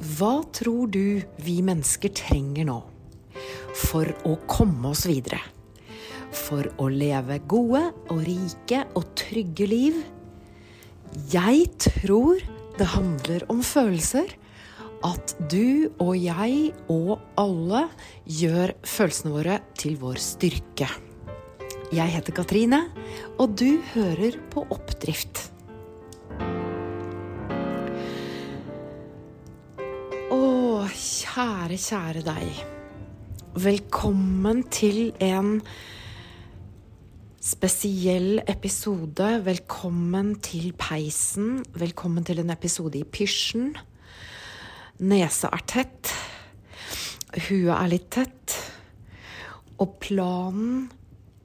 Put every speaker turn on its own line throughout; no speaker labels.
Hva tror du vi mennesker trenger nå for å komme oss videre? For å leve gode og rike og trygge liv? Jeg tror det handler om følelser. At du og jeg og alle gjør følelsene våre til vår styrke. Jeg heter Katrine, og du hører på Oppdrift. Kjære, kjære deg. Velkommen til en spesiell episode. Velkommen til peisen. Velkommen til en episode i pysjen. Nesa er tett. Huet er litt tett. Og planen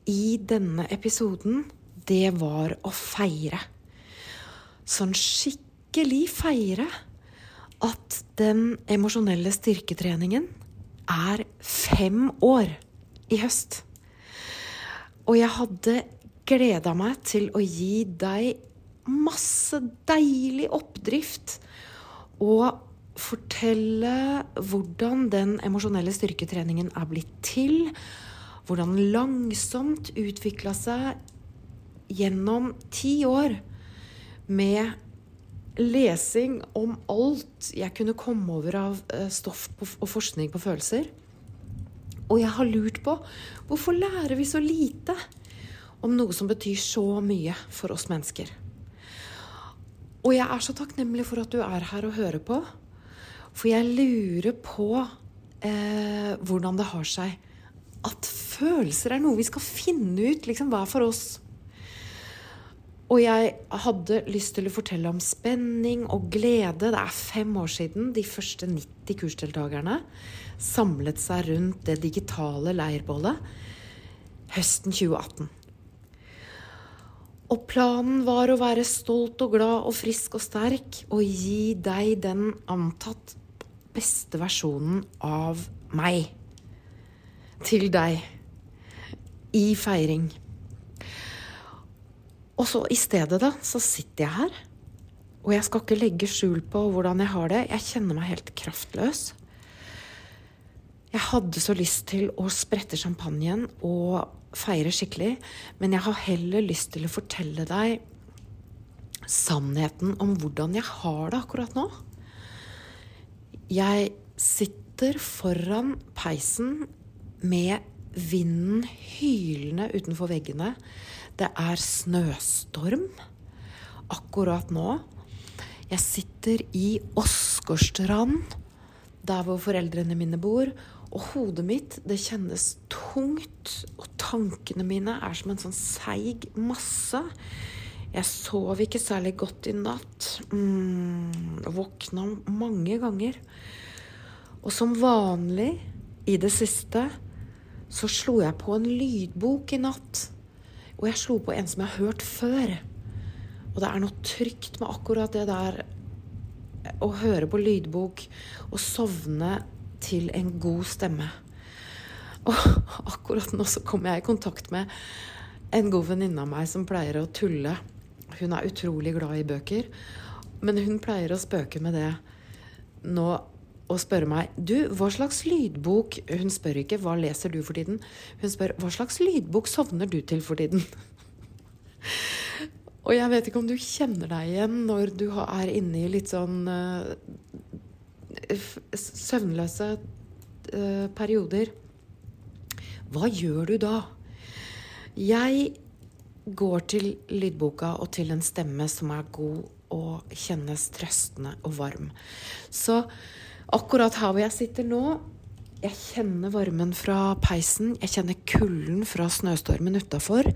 i denne episoden, det var å feire. Sånn skikkelig feire at den emosjonelle styrketreningen er fem år i høst. Og jeg hadde gleda meg til å gi deg masse deilig oppdrift og fortelle hvordan den emosjonelle styrketreningen er blitt til hvordan den langsomt utvikla seg gjennom ti år med lesing om alt jeg kunne komme over av eh, stoff og forskning på følelser. Og jeg har lurt på hvorfor lærer vi så lite om noe som betyr så mye for oss mennesker? Og jeg er så takknemlig for at du er her og hører på. For jeg lurer på eh, hvordan det har seg at følelser er noe vi skal finne ut liksom, hva for oss. Og jeg hadde lyst til å fortelle om spenning og glede. Det er fem år siden de første 90 kursdeltakerne samlet seg rundt det digitale leirbålet høsten 2018. Og planen var å være stolt og glad og frisk og sterk og gi deg den antatt beste versjonen av meg til deg i feiring. Og så i stedet, da, så sitter jeg her. Og jeg skal ikke legge skjul på hvordan jeg har det. Jeg kjenner meg helt kraftløs. Jeg hadde så lyst til å sprette champagnen og feire skikkelig, men jeg har heller lyst til å fortelle deg sannheten om hvordan jeg har det akkurat nå. Jeg sitter foran peisen med vinden hylende utenfor veggene. Det er snøstorm akkurat nå. Jeg sitter i Åsgårdstrand, der hvor foreldrene mine bor. Og hodet mitt, det kjennes tungt. Og tankene mine er som en sånn seig masse. Jeg sov ikke særlig godt i natt. Mm, våkna mange ganger. Og som vanlig i det siste så slo jeg på en lydbok i natt. Og jeg slo på en som jeg har hørt før. Og det er noe trygt med akkurat det der å høre på lydbok og sovne til en god stemme. Og akkurat nå så kom jeg i kontakt med en god venninne av meg som pleier å tulle. Hun er utrolig glad i bøker, men hun pleier å spøke med det nå og spørre meg Du, hva slags lydbok Hun spør ikke hva leser du for tiden. Hun spør hva slags lydbok sovner du til for tiden? og jeg vet ikke om du kjenner deg igjen når du er inne i litt sånn uh, søvnløse uh, perioder. Hva gjør du da? Jeg går til lydboka og til en stemme som er god og kjennes trøstende og varm. Så Akkurat her hvor jeg sitter nå, jeg kjenner varmen fra peisen. Jeg kjenner kulden fra snøstormen utafor.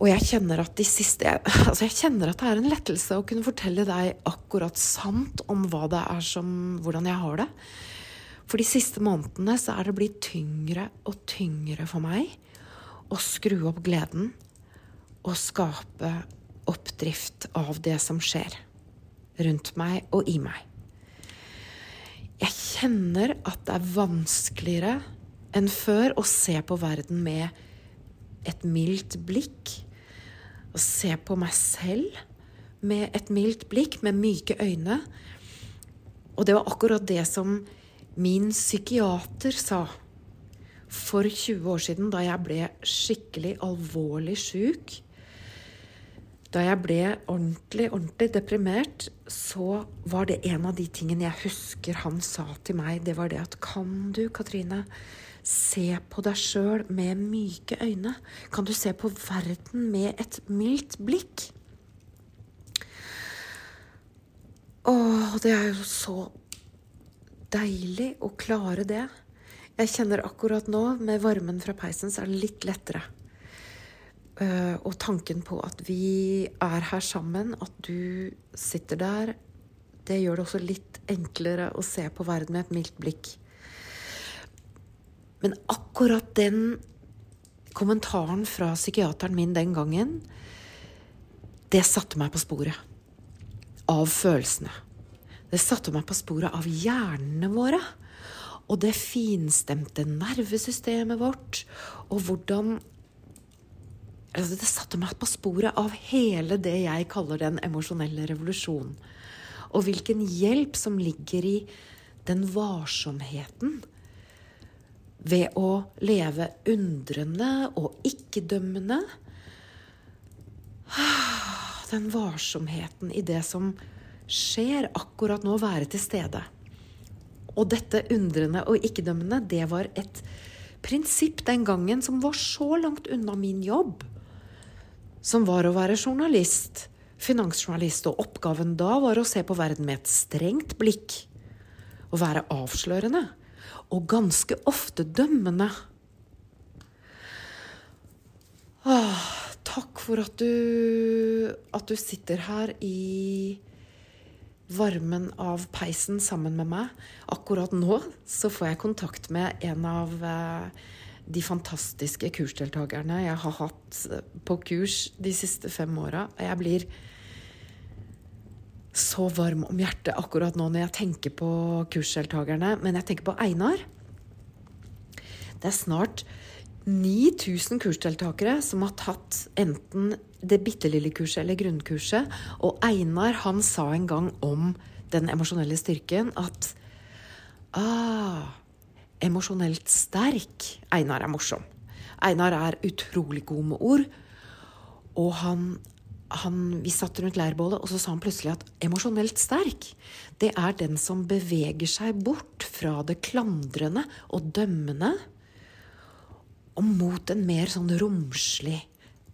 Og jeg kjenner at de siste altså jeg kjenner at det er en lettelse å kunne fortelle deg akkurat sant om hva det er som, hvordan jeg har det. For de siste månedene så er det blitt tyngre og tyngre for meg å skru opp gleden og skape oppdrift av det som skjer rundt meg og i meg. Jeg kjenner at det er vanskeligere enn før å se på verden med et mildt blikk. Å se på meg selv med et mildt blikk, med myke øyne. Og det var akkurat det som min psykiater sa for 20 år siden, da jeg ble skikkelig alvorlig sjuk. Da jeg ble ordentlig, ordentlig deprimert, så var det en av de tingene jeg husker han sa til meg, det var det at kan du, Katrine, se på deg sjøl med myke øyne? Kan du se på verden med et mildt blikk? Å, det er jo så deilig å klare det. Jeg kjenner akkurat nå, med varmen fra peisen, så er det litt lettere. Uh, og tanken på at vi er her sammen, at du sitter der, det gjør det også litt enklere å se på verden med et mildt blikk. Men akkurat den kommentaren fra psykiateren min den gangen, det satte meg på sporet av følelsene. Det satte meg på sporet av hjernene våre. Og det finstemte nervesystemet vårt, og hvordan altså Det satte meg på sporet av hele det jeg kaller den emosjonelle revolusjonen. Og hvilken hjelp som ligger i den varsomheten ved å leve undrende og ikke-dømmende. Den varsomheten i det som skjer akkurat nå, være til stede. Og dette undrende og ikke-dømmende, det var et prinsipp den gangen som var så langt unna min jobb som var å være journalist, finansjournalist, og oppgaven da var å se på verden med et strengt blikk. Å være avslørende. Og ganske ofte dømmende. Åh, takk for at du, at du sitter her i varmen av peisen sammen med meg. Akkurat nå så får jeg kontakt med en av eh, de fantastiske kursdeltakerne jeg har hatt på kurs de siste fem åra. Jeg blir så varm om hjertet akkurat nå når jeg tenker på kursdeltakerne. Men jeg tenker på Einar. Det er snart 9000 kursdeltakere som har tatt enten det bitte lille kurset eller grunnkurset. Og Einar han sa en gang om den emosjonelle styrken at ah, emosjonelt sterk. Einar er morsom. Einar er utrolig god med ord. Og han, han, Vi satt rundt leirbålet, og så sa han plutselig at emosjonelt sterk, det er den som beveger seg bort fra det klandrende og dømmende og mot en mer sånn romslig,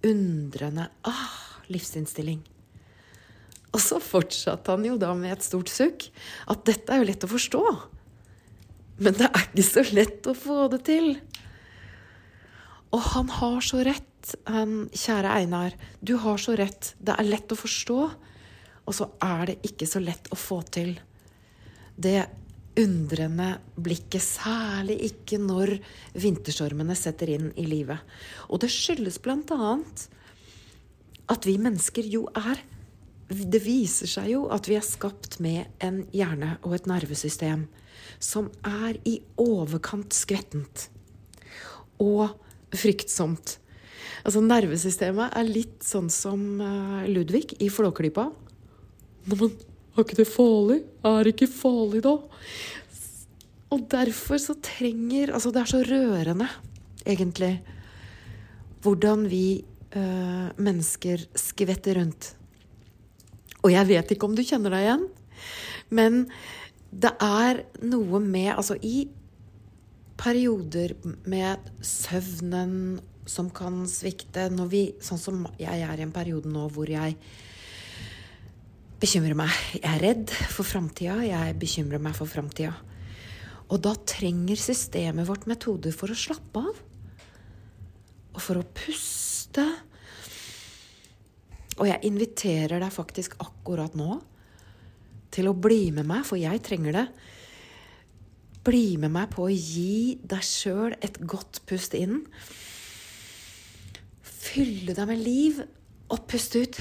undrende ah, livsinnstilling. Og så fortsatte han jo da med et stort sukk at dette er jo lett å forstå. Men det er ikke så lett å få det til. Og han har så rett, han kjære Einar. Du har så rett. Det er lett å forstå, og så er det ikke så lett å få til. Det undrende blikket, særlig ikke når vinterstormene setter inn i livet. Og det skyldes annet at vi mennesker jo er Det viser seg jo at vi er skapt med en hjerne og et nervesystem som er i overkant skvettent og fryktsomt. Altså Nervesystemet er litt sånn som eh, Ludvig i Flåklypa. Men er ikke det farlig? Er det ikke farlig, da? Og derfor så trenger Altså, det er så rørende, egentlig, hvordan vi øh, mennesker skvetter rundt. Og jeg vet ikke om du kjenner deg igjen, men det er noe med Altså, i perioder med søvnen som kan svikte når vi, Sånn som jeg er i en periode nå hvor jeg bekymrer meg. Jeg er redd for framtida. Jeg bekymrer meg for framtida. Og da trenger systemet vårt metoder for å slappe av. Og for å puste. Og jeg inviterer deg faktisk akkurat nå til å bli med meg, for jeg trenger det. Bli med meg på å gi deg sjøl et godt pust inn. Fylle deg med liv og puste ut.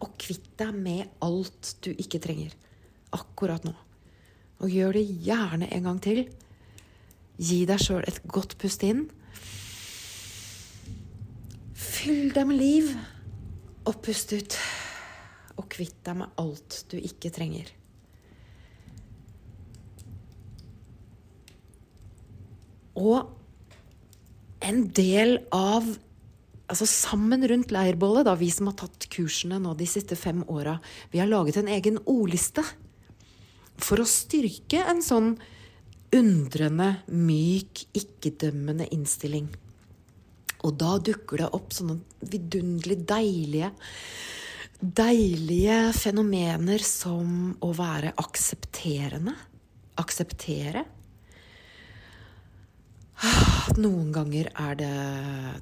Og kvitt deg med alt du ikke trenger akkurat nå. Og gjør det gjerne en gang til. Gi deg sjøl et godt pust inn. Fyll deg med liv og pust ut og kvitt deg med alt du ikke trenger. Og en del av Altså sammen rundt leirbålet, da, vi som har tatt kursene nå de siste fem åra, vi har laget en egen ordliste for å styrke en sånn undrende, myk, ikke-dømmende innstilling. Og da dukker det opp sånne vidunderlig deilige Deilige fenomener som å være aksepterende. Akseptere. Noen ganger er det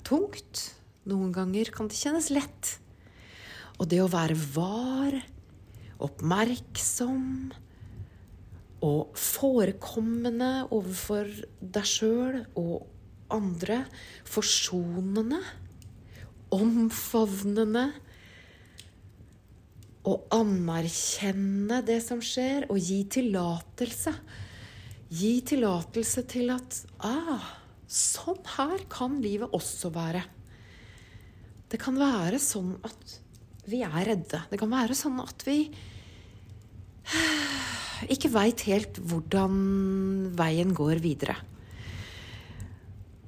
tungt. Noen ganger kan det kjennes lett. Og det å være var, oppmerksom og forekommende overfor deg sjøl og andre, forsonende, omfavnende å anerkjenne det som skjer, og gi tillatelse. Gi tillatelse til at ah, sånn her kan livet også være. Det kan være sånn at vi er redde. Det kan være sånn at vi ikke veit helt hvordan veien går videre.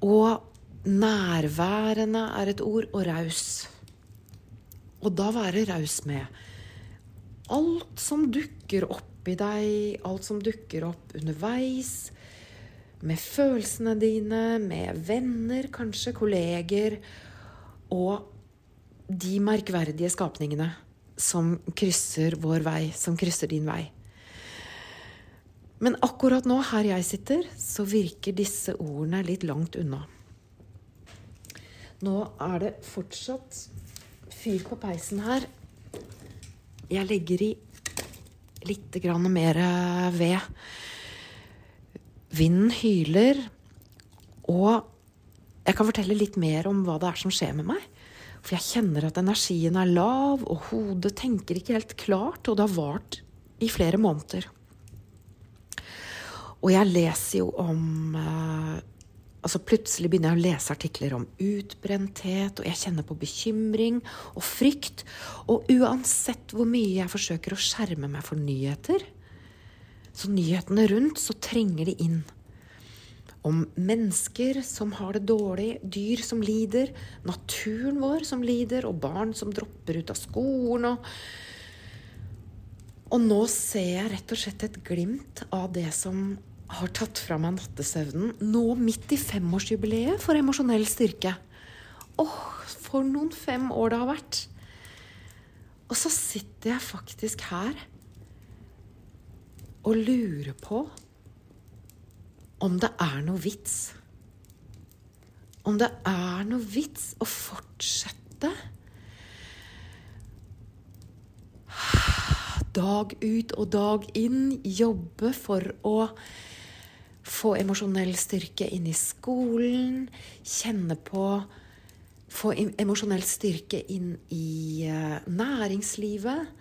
Og nærværende er et ord, og raus. Og da være raus med alt som dukker opp i deg, alt som dukker opp underveis, med følelsene dine, med venner, kanskje kolleger, og de merkverdige skapningene som krysser vår vei, som krysser din vei. Men akkurat nå, her jeg sitter, så virker disse ordene litt langt unna. Nå er det fortsatt fyr på peisen her, jeg legger i litt mer ved. Vinden hyler, og jeg kan fortelle litt mer om hva det er som skjer med meg. For jeg kjenner at energien er lav, og hodet tenker ikke helt klart, og det har vart i flere måneder. Og jeg leser jo om eh, Altså Plutselig begynner jeg å lese artikler om utbrenthet, og jeg kjenner på bekymring og frykt. Og uansett hvor mye jeg forsøker å skjerme meg for nyheter, så nyhetene rundt, så trenger de inn. Om mennesker som har det dårlig, dyr som lider, naturen vår som lider, og barn som dropper ut av skolen. og og nå ser jeg rett og slett et glimt av det som har tatt fra meg nattesøvnen nå midt i femårsjubileet for emosjonell styrke. Åh, for noen fem år det har vært. Og så sitter jeg faktisk her og lurer på om det er noe vits. Om det er noe vits å fortsette dag ut og dag inn jobbe for å få emosjonell styrke inn i skolen. Kjenne på Få emosjonell styrke inn i uh, næringslivet.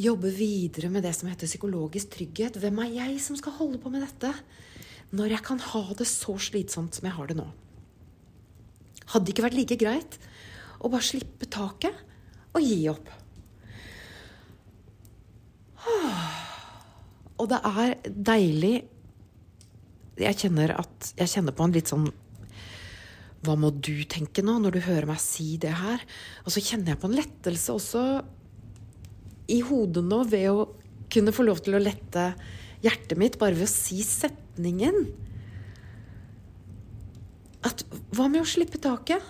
Jobbe videre med det som heter psykologisk trygghet. Hvem er jeg som skal holde på med dette? Når jeg kan ha det så slitsomt som jeg har det nå. Hadde det ikke vært like greit å bare slippe taket og gi opp? Og det er deilig Jeg kjenner, at, jeg kjenner på en litt sånn Hva må du tenke nå, når du hører meg si det her? Og så kjenner jeg på en lettelse også i hodet nå ved å kunne få lov til å lette hjertet mitt bare ved å si setningen. At hva med å slippe taket?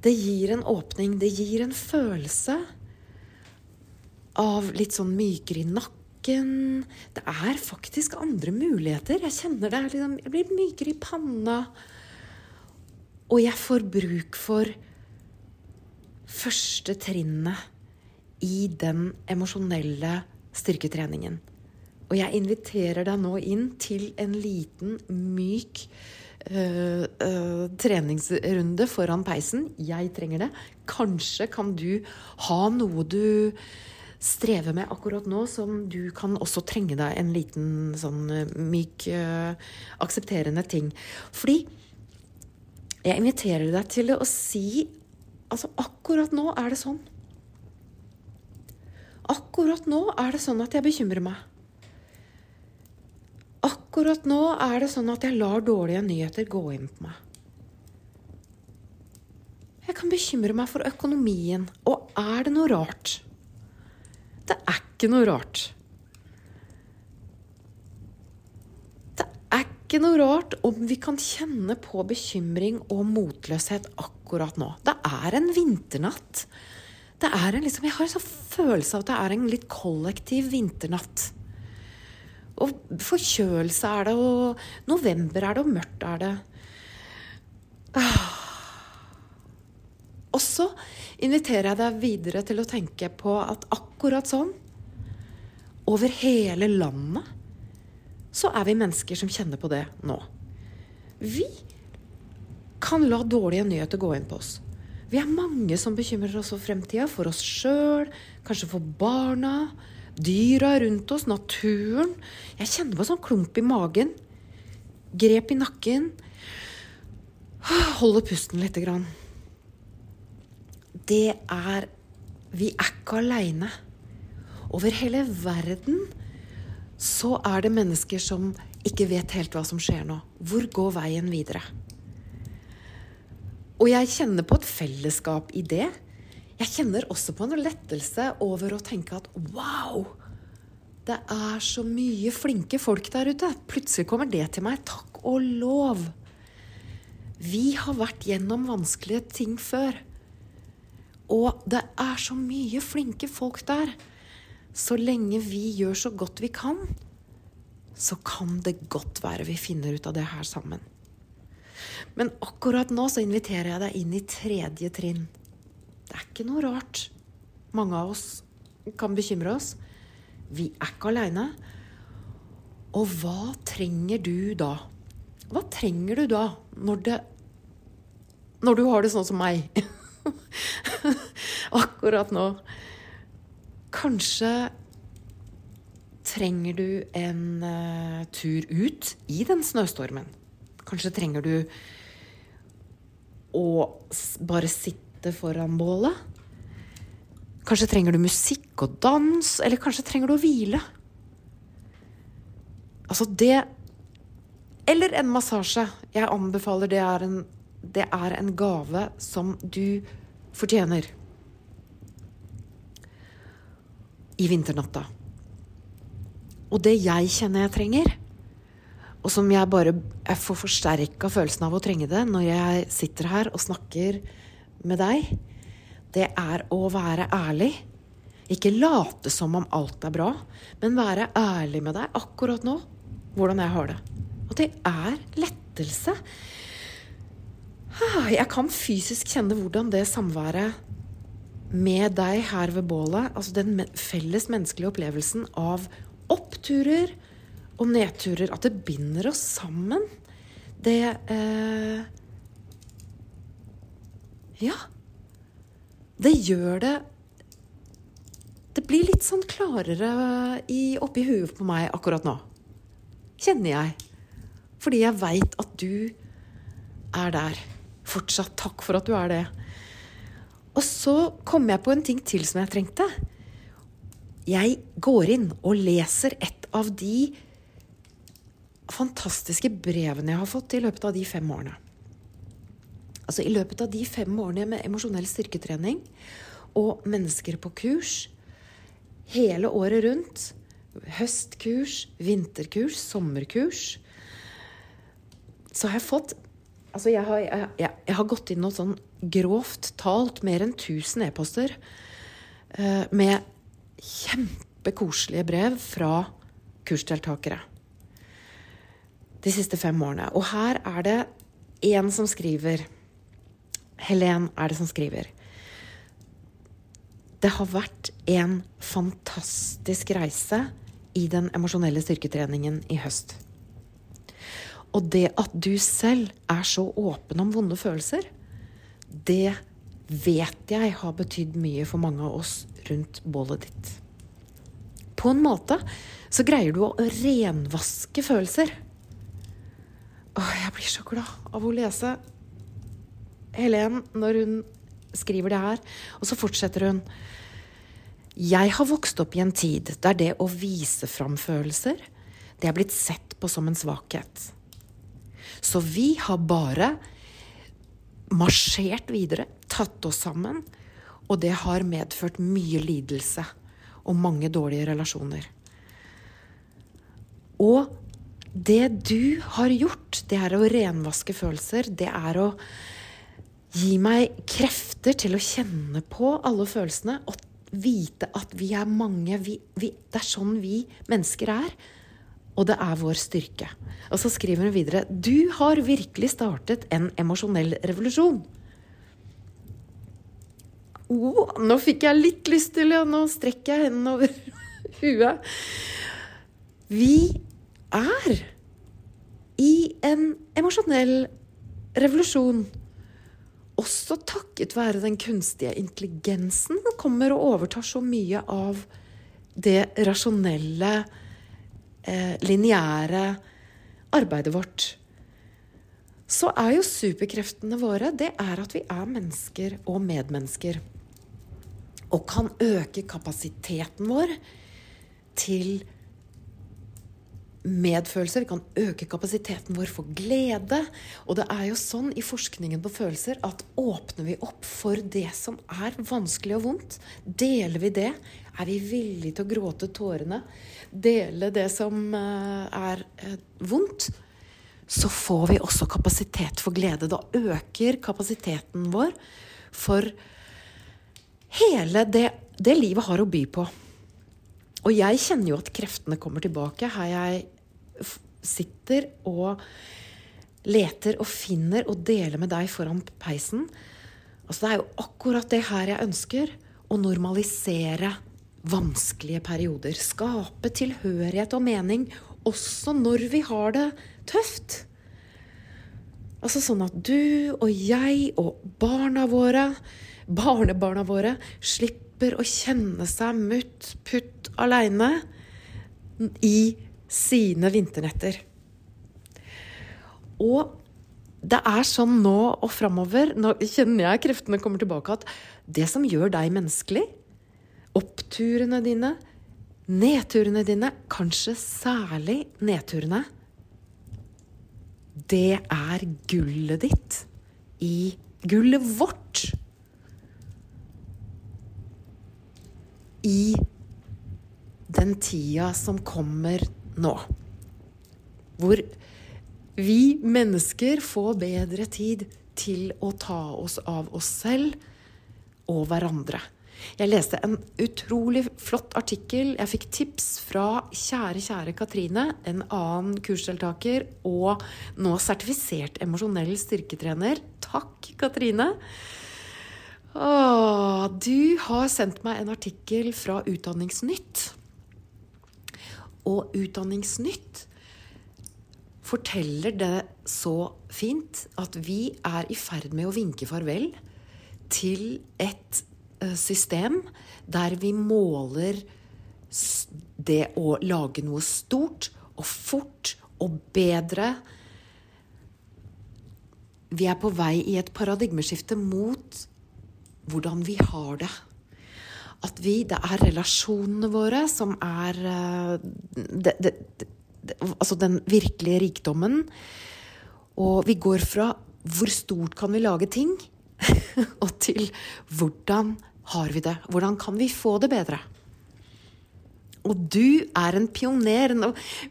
Det gir en åpning, det gir en følelse av litt sånn mykere i nakken. Det er faktisk andre muligheter. Jeg kjenner det. Liksom, jeg blir mykere i panna. Og jeg får bruk for første trinnet i den emosjonelle styrketreningen. Og jeg inviterer deg nå inn til en liten, myk uh, uh, treningsrunde foran peisen. Jeg trenger det. Kanskje kan du ha noe du strever med akkurat nå, som du kan også trenge deg en liten sånn eh, myk, uh, aksepterende ting. Fordi jeg inviterer deg til å si Altså, akkurat nå er det sånn. Akkurat nå er det sånn at jeg bekymrer meg. Akkurat nå er det sånn at jeg lar dårlige nyheter gå inn på meg. Jeg kan bekymre meg for økonomien. Og er det noe rart? Det er ikke noe rart. Det er ikke noe rart om vi kan kjenne på bekymring og motløshet akkurat nå. Det er en vinternatt. Det er en liksom, jeg har en sånn følelse av at det er en litt kollektiv vinternatt. Og forkjølelse er det, og november er det, og mørkt er det. Ah. Og så inviterer jeg deg videre til å tenke på at akkurat sånn, over hele landet, så er vi mennesker som kjenner på det nå. Vi kan la dårlige nyheter gå inn på oss. Vi er mange som bekymrer oss for fremtida. For oss sjøl, kanskje for barna, dyra rundt oss, naturen. Jeg kjenner på sånn klump i magen. Grep i nakken. Holder pusten lite grann det er Vi er ikke aleine. Over hele verden så er det mennesker som ikke vet helt hva som skjer nå. Hvor går veien videre? Og jeg kjenner på et fellesskap i det. Jeg kjenner også på en lettelse over å tenke at wow! Det er så mye flinke folk der ute. Plutselig kommer det til meg. Takk og lov. Vi har vært gjennom vanskelige ting før. Og det er så mye flinke folk der. Så lenge vi gjør så godt vi kan, så kan det godt være vi finner ut av det her sammen. Men akkurat nå så inviterer jeg deg inn i tredje trinn. Det er ikke noe rart. Mange av oss kan bekymre oss. Vi er ikke aleine. Og hva trenger du da? Hva trenger du da når det Når du har det sånn som meg? akkurat nå. Kanskje trenger du en uh, tur ut i den snøstormen. Kanskje trenger du å bare sitte foran bålet. Kanskje trenger du musikk og dans, eller kanskje trenger du å hvile. Altså det Eller en massasje. Jeg anbefaler det er en, det er en gave som du fortjener i vinternatta. Og det jeg kjenner jeg trenger, og som jeg bare jeg får forsterka følelsen av å trenge det når jeg sitter her og snakker med deg, det er å være ærlig. Ikke late som om alt er bra, men være ærlig med deg akkurat nå hvordan jeg har det. Og det er lettelse. Ah, jeg kan fysisk kjenne hvordan det samværet med deg her ved bålet, altså den felles menneskelige opplevelsen av oppturer og nedturer, at det binder oss sammen, det eh, Ja. Det gjør det Det blir litt sånn klarere i, oppi huet på meg akkurat nå. Kjenner jeg. Fordi jeg veit at du er der. Fortsatt takk for at du er det. Og så kom jeg på en ting til som jeg trengte. Jeg går inn og leser et av de fantastiske brevene jeg har fått i løpet av de fem årene. Altså I løpet av de fem årene med emosjonell styrketrening og mennesker på kurs hele året rundt, høstkurs, vinterkurs, sommerkurs, så har jeg fått Altså, jeg har, jeg, jeg, jeg har gått inn noe sånn grovt talt mer enn 1000 e-poster eh, med kjempekoselige brev fra kursdeltakere de siste fem årene. Og her er det én som skriver Helen er det som skriver. Det har vært en fantastisk reise i den emosjonelle styrketreningen i høst. Og det at du selv er så åpen om vonde følelser, det vet jeg har betydd mye for mange av oss rundt bålet ditt. På en måte så greier du å renvaske følelser. Åh, jeg blir så glad av å lese Helen når hun skriver det her. Og så fortsetter hun. Jeg har vokst opp i en tid der det å vise fram følelser, det er blitt sett på som en svakhet. Så vi har bare marsjert videre, tatt oss sammen, og det har medført mye lidelse og mange dårlige relasjoner. Og det du har gjort, det er å renvaske følelser. Det er å gi meg krefter til å kjenne på alle følelsene og vite at vi er mange. Vi, vi, det er sånn vi mennesker er. Og det er vår styrke. Og så skriver hun videre Du har virkelig startet en emosjonell revolusjon. Oh, nå fikk jeg litt lyst til det, nå strekker jeg hendene over huet. Vi er i en emosjonell revolusjon. Også takket være den kunstige intelligensen kommer og overtar så mye av det rasjonelle, eh, lineære arbeidet vårt. Så er jo superkreftene våre det er at vi er mennesker og medmennesker. Og kan øke kapasiteten vår til medfølelse. Vi kan øke kapasiteten vår for glede. Og det er jo sånn i forskningen på følelser at åpner vi opp for det som er vanskelig og vondt, deler vi det, er vi villige til å gråte tårene, dele det som eh, er eh, vondt, så får vi også kapasitet for glede. Da øker kapasiteten vår for hele det, det livet har å by på. Og jeg kjenner jo at kreftene kommer tilbake. Her jeg sitter og leter og finner og deler med deg foran peisen. Altså, det er jo akkurat det her jeg ønsker. Å normalisere vanskelige perioder. Skape tilhørighet og mening også når vi har det tøft. Altså sånn at du og jeg og barna våre, barnebarna våre, slipper å kjenne seg mutt putt aleine i sine vinternetter. Og det er sånn nå og framover, nå kjenner jeg kreftene kommer tilbake, at det som gjør deg menneskelig, oppturene dine, nedturene dine, kanskje særlig nedturene, det er gullet ditt i gullet vårt i den tida som kommer nå. Hvor vi mennesker får bedre tid til å ta oss av oss selv og hverandre. Jeg leste en utrolig flott artikkel. Jeg fikk tips fra kjære, kjære Katrine, en annen kursdeltaker og nå sertifisert emosjonell styrketrener. Takk, Katrine. Åh, du har sendt meg en artikkel fra Utdanningsnytt og Utdanningsnytt forteller det så fint at vi er i ferd med å vinke farvel til et system der vi måler det å lage noe stort og fort og bedre. Vi er på vei i et paradigmeskifte mot hvordan vi har det at vi Det er relasjonene våre som er eh, det, det, det, Altså den virkelige rikdommen. Og vi går fra hvor stort kan vi lage ting, og til hvordan har vi det? Hvordan kan vi få det bedre? Og du er en pioner.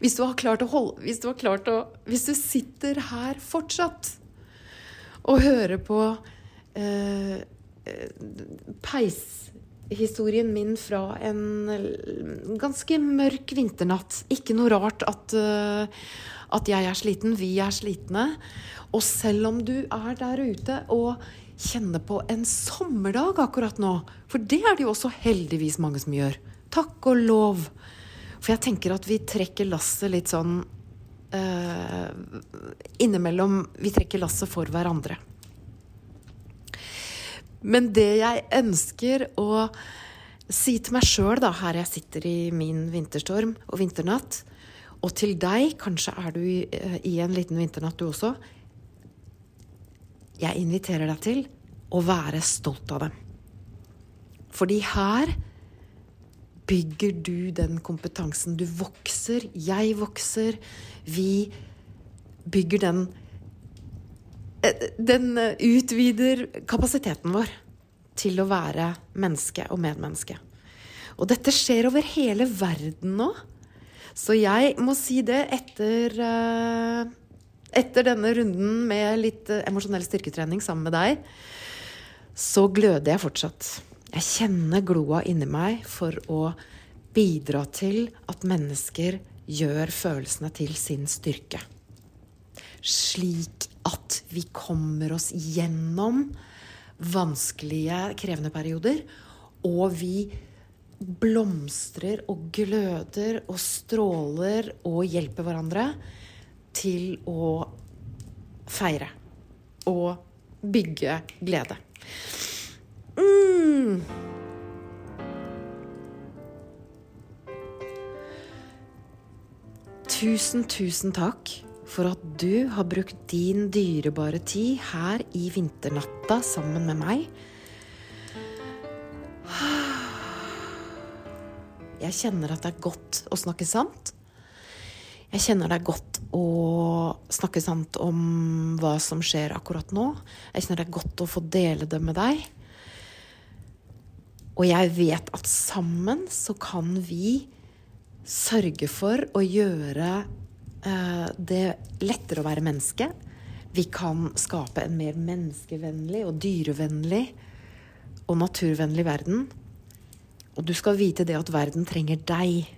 Hvis du har klart å holde Hvis du, har klart å, hvis du sitter her fortsatt og hører på eh, peishistorien min fra en ganske mørk vinternatt. Ikke noe rart at, uh, at jeg er sliten. Vi er slitne. Og selv om du er der ute og kjenner på en sommerdag akkurat nå, for det er det jo også heldigvis mange som gjør. Takk og lov. For jeg tenker at vi trekker lasset litt sånn uh, Innimellom Vi trekker lasset for hverandre. Men det jeg ønsker å si til meg sjøl, da, her jeg sitter i min vinterstorm og vinternatt, og til deg, kanskje er du i, eh, en liten vinternatt du også Jeg inviterer deg til å være stolt av dem. Fordi her bygger du den kompetansen. Du vokser, jeg vokser. Vi bygger den eh, Den utvider kapasiteten vår til å være menneske og medmenneske. Og dette skjer over hele verden nå. Så jeg må si det etter uh, Etter denne runden med litt uh, emosjonell styrketrening sammen med deg, så gløder jeg fortsatt. Jeg kjenner gloa inni meg for å bidra til at mennesker gjør følelsene til sin styrke. Slik at vi kommer oss gjennom vanskelige, krevende perioder, og vi blomstrer og gløder og stråler og hjelper hverandre til å feire og bygge glede. Mm. Tusen, tusen takk for at du har brukt din dyrebare tid her i vinternatta sammen med meg. Jeg kjenner at det er godt å snakke sant. Jeg kjenner det er godt å snakke sant om hva som skjer akkurat nå. Jeg kjenner det er godt å få dele det med deg. Og jeg vet at sammen så kan vi sørge for å gjøre eh, det lettere å være menneske. Vi kan skape en mer menneskevennlig og dyrevennlig og naturvennlig verden. Og du skal vite det at verden trenger deg.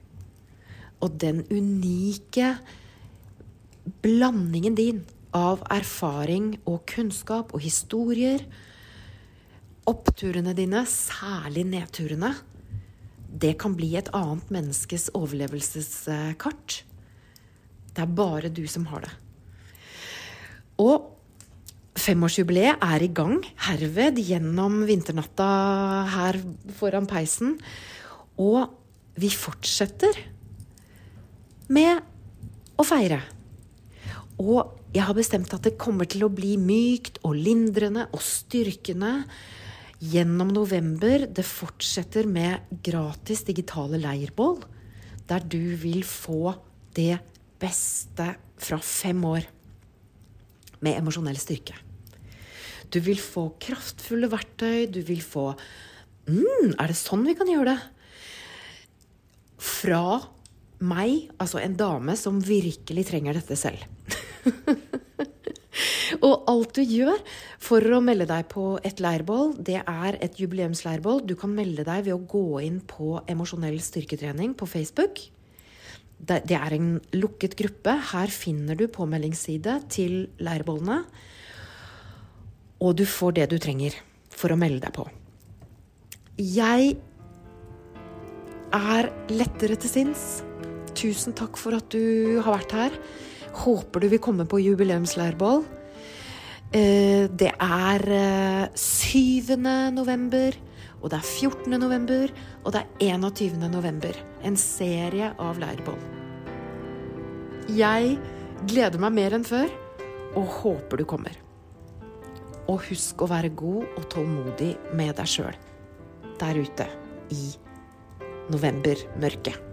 Og den unike blandingen din av erfaring og kunnskap og historier, oppturene dine, særlig nedturene, det kan bli et annet menneskes overlevelseskart. Det er bare du som har det. Og Femårsjubileet er i gang herved gjennom vinternatta her foran peisen. Og vi fortsetter med å feire. Og jeg har bestemt at det kommer til å bli mykt og lindrende og styrkende gjennom november. Det fortsetter med gratis digitale leirbål, der du vil få det beste fra fem år med emosjonell styrke. Du vil få kraftfulle verktøy. Du vil få mm, Er det sånn vi kan gjøre det? Fra meg, altså en dame som virkelig trenger dette selv. og alt du gjør for å melde deg på et leirbål, det er et jubileumsleirbål. Du kan melde deg ved å gå inn på Emosjonell styrketrening på Facebook. Det er en lukket gruppe. Her finner du påmeldingsside til leirbålene. Og du får det du trenger for å melde deg på. Jeg er lettere til sinns. Tusen takk for at du har vært her. Håper du vil komme på jubileumsleirbål. Eh, det er 7. Eh, november, og det er 14. november, og det er 21. november. En serie av leirbål. Jeg gleder meg mer enn før, og håper du kommer. Og husk å være god og tålmodig med deg sjøl der ute i novembermørket.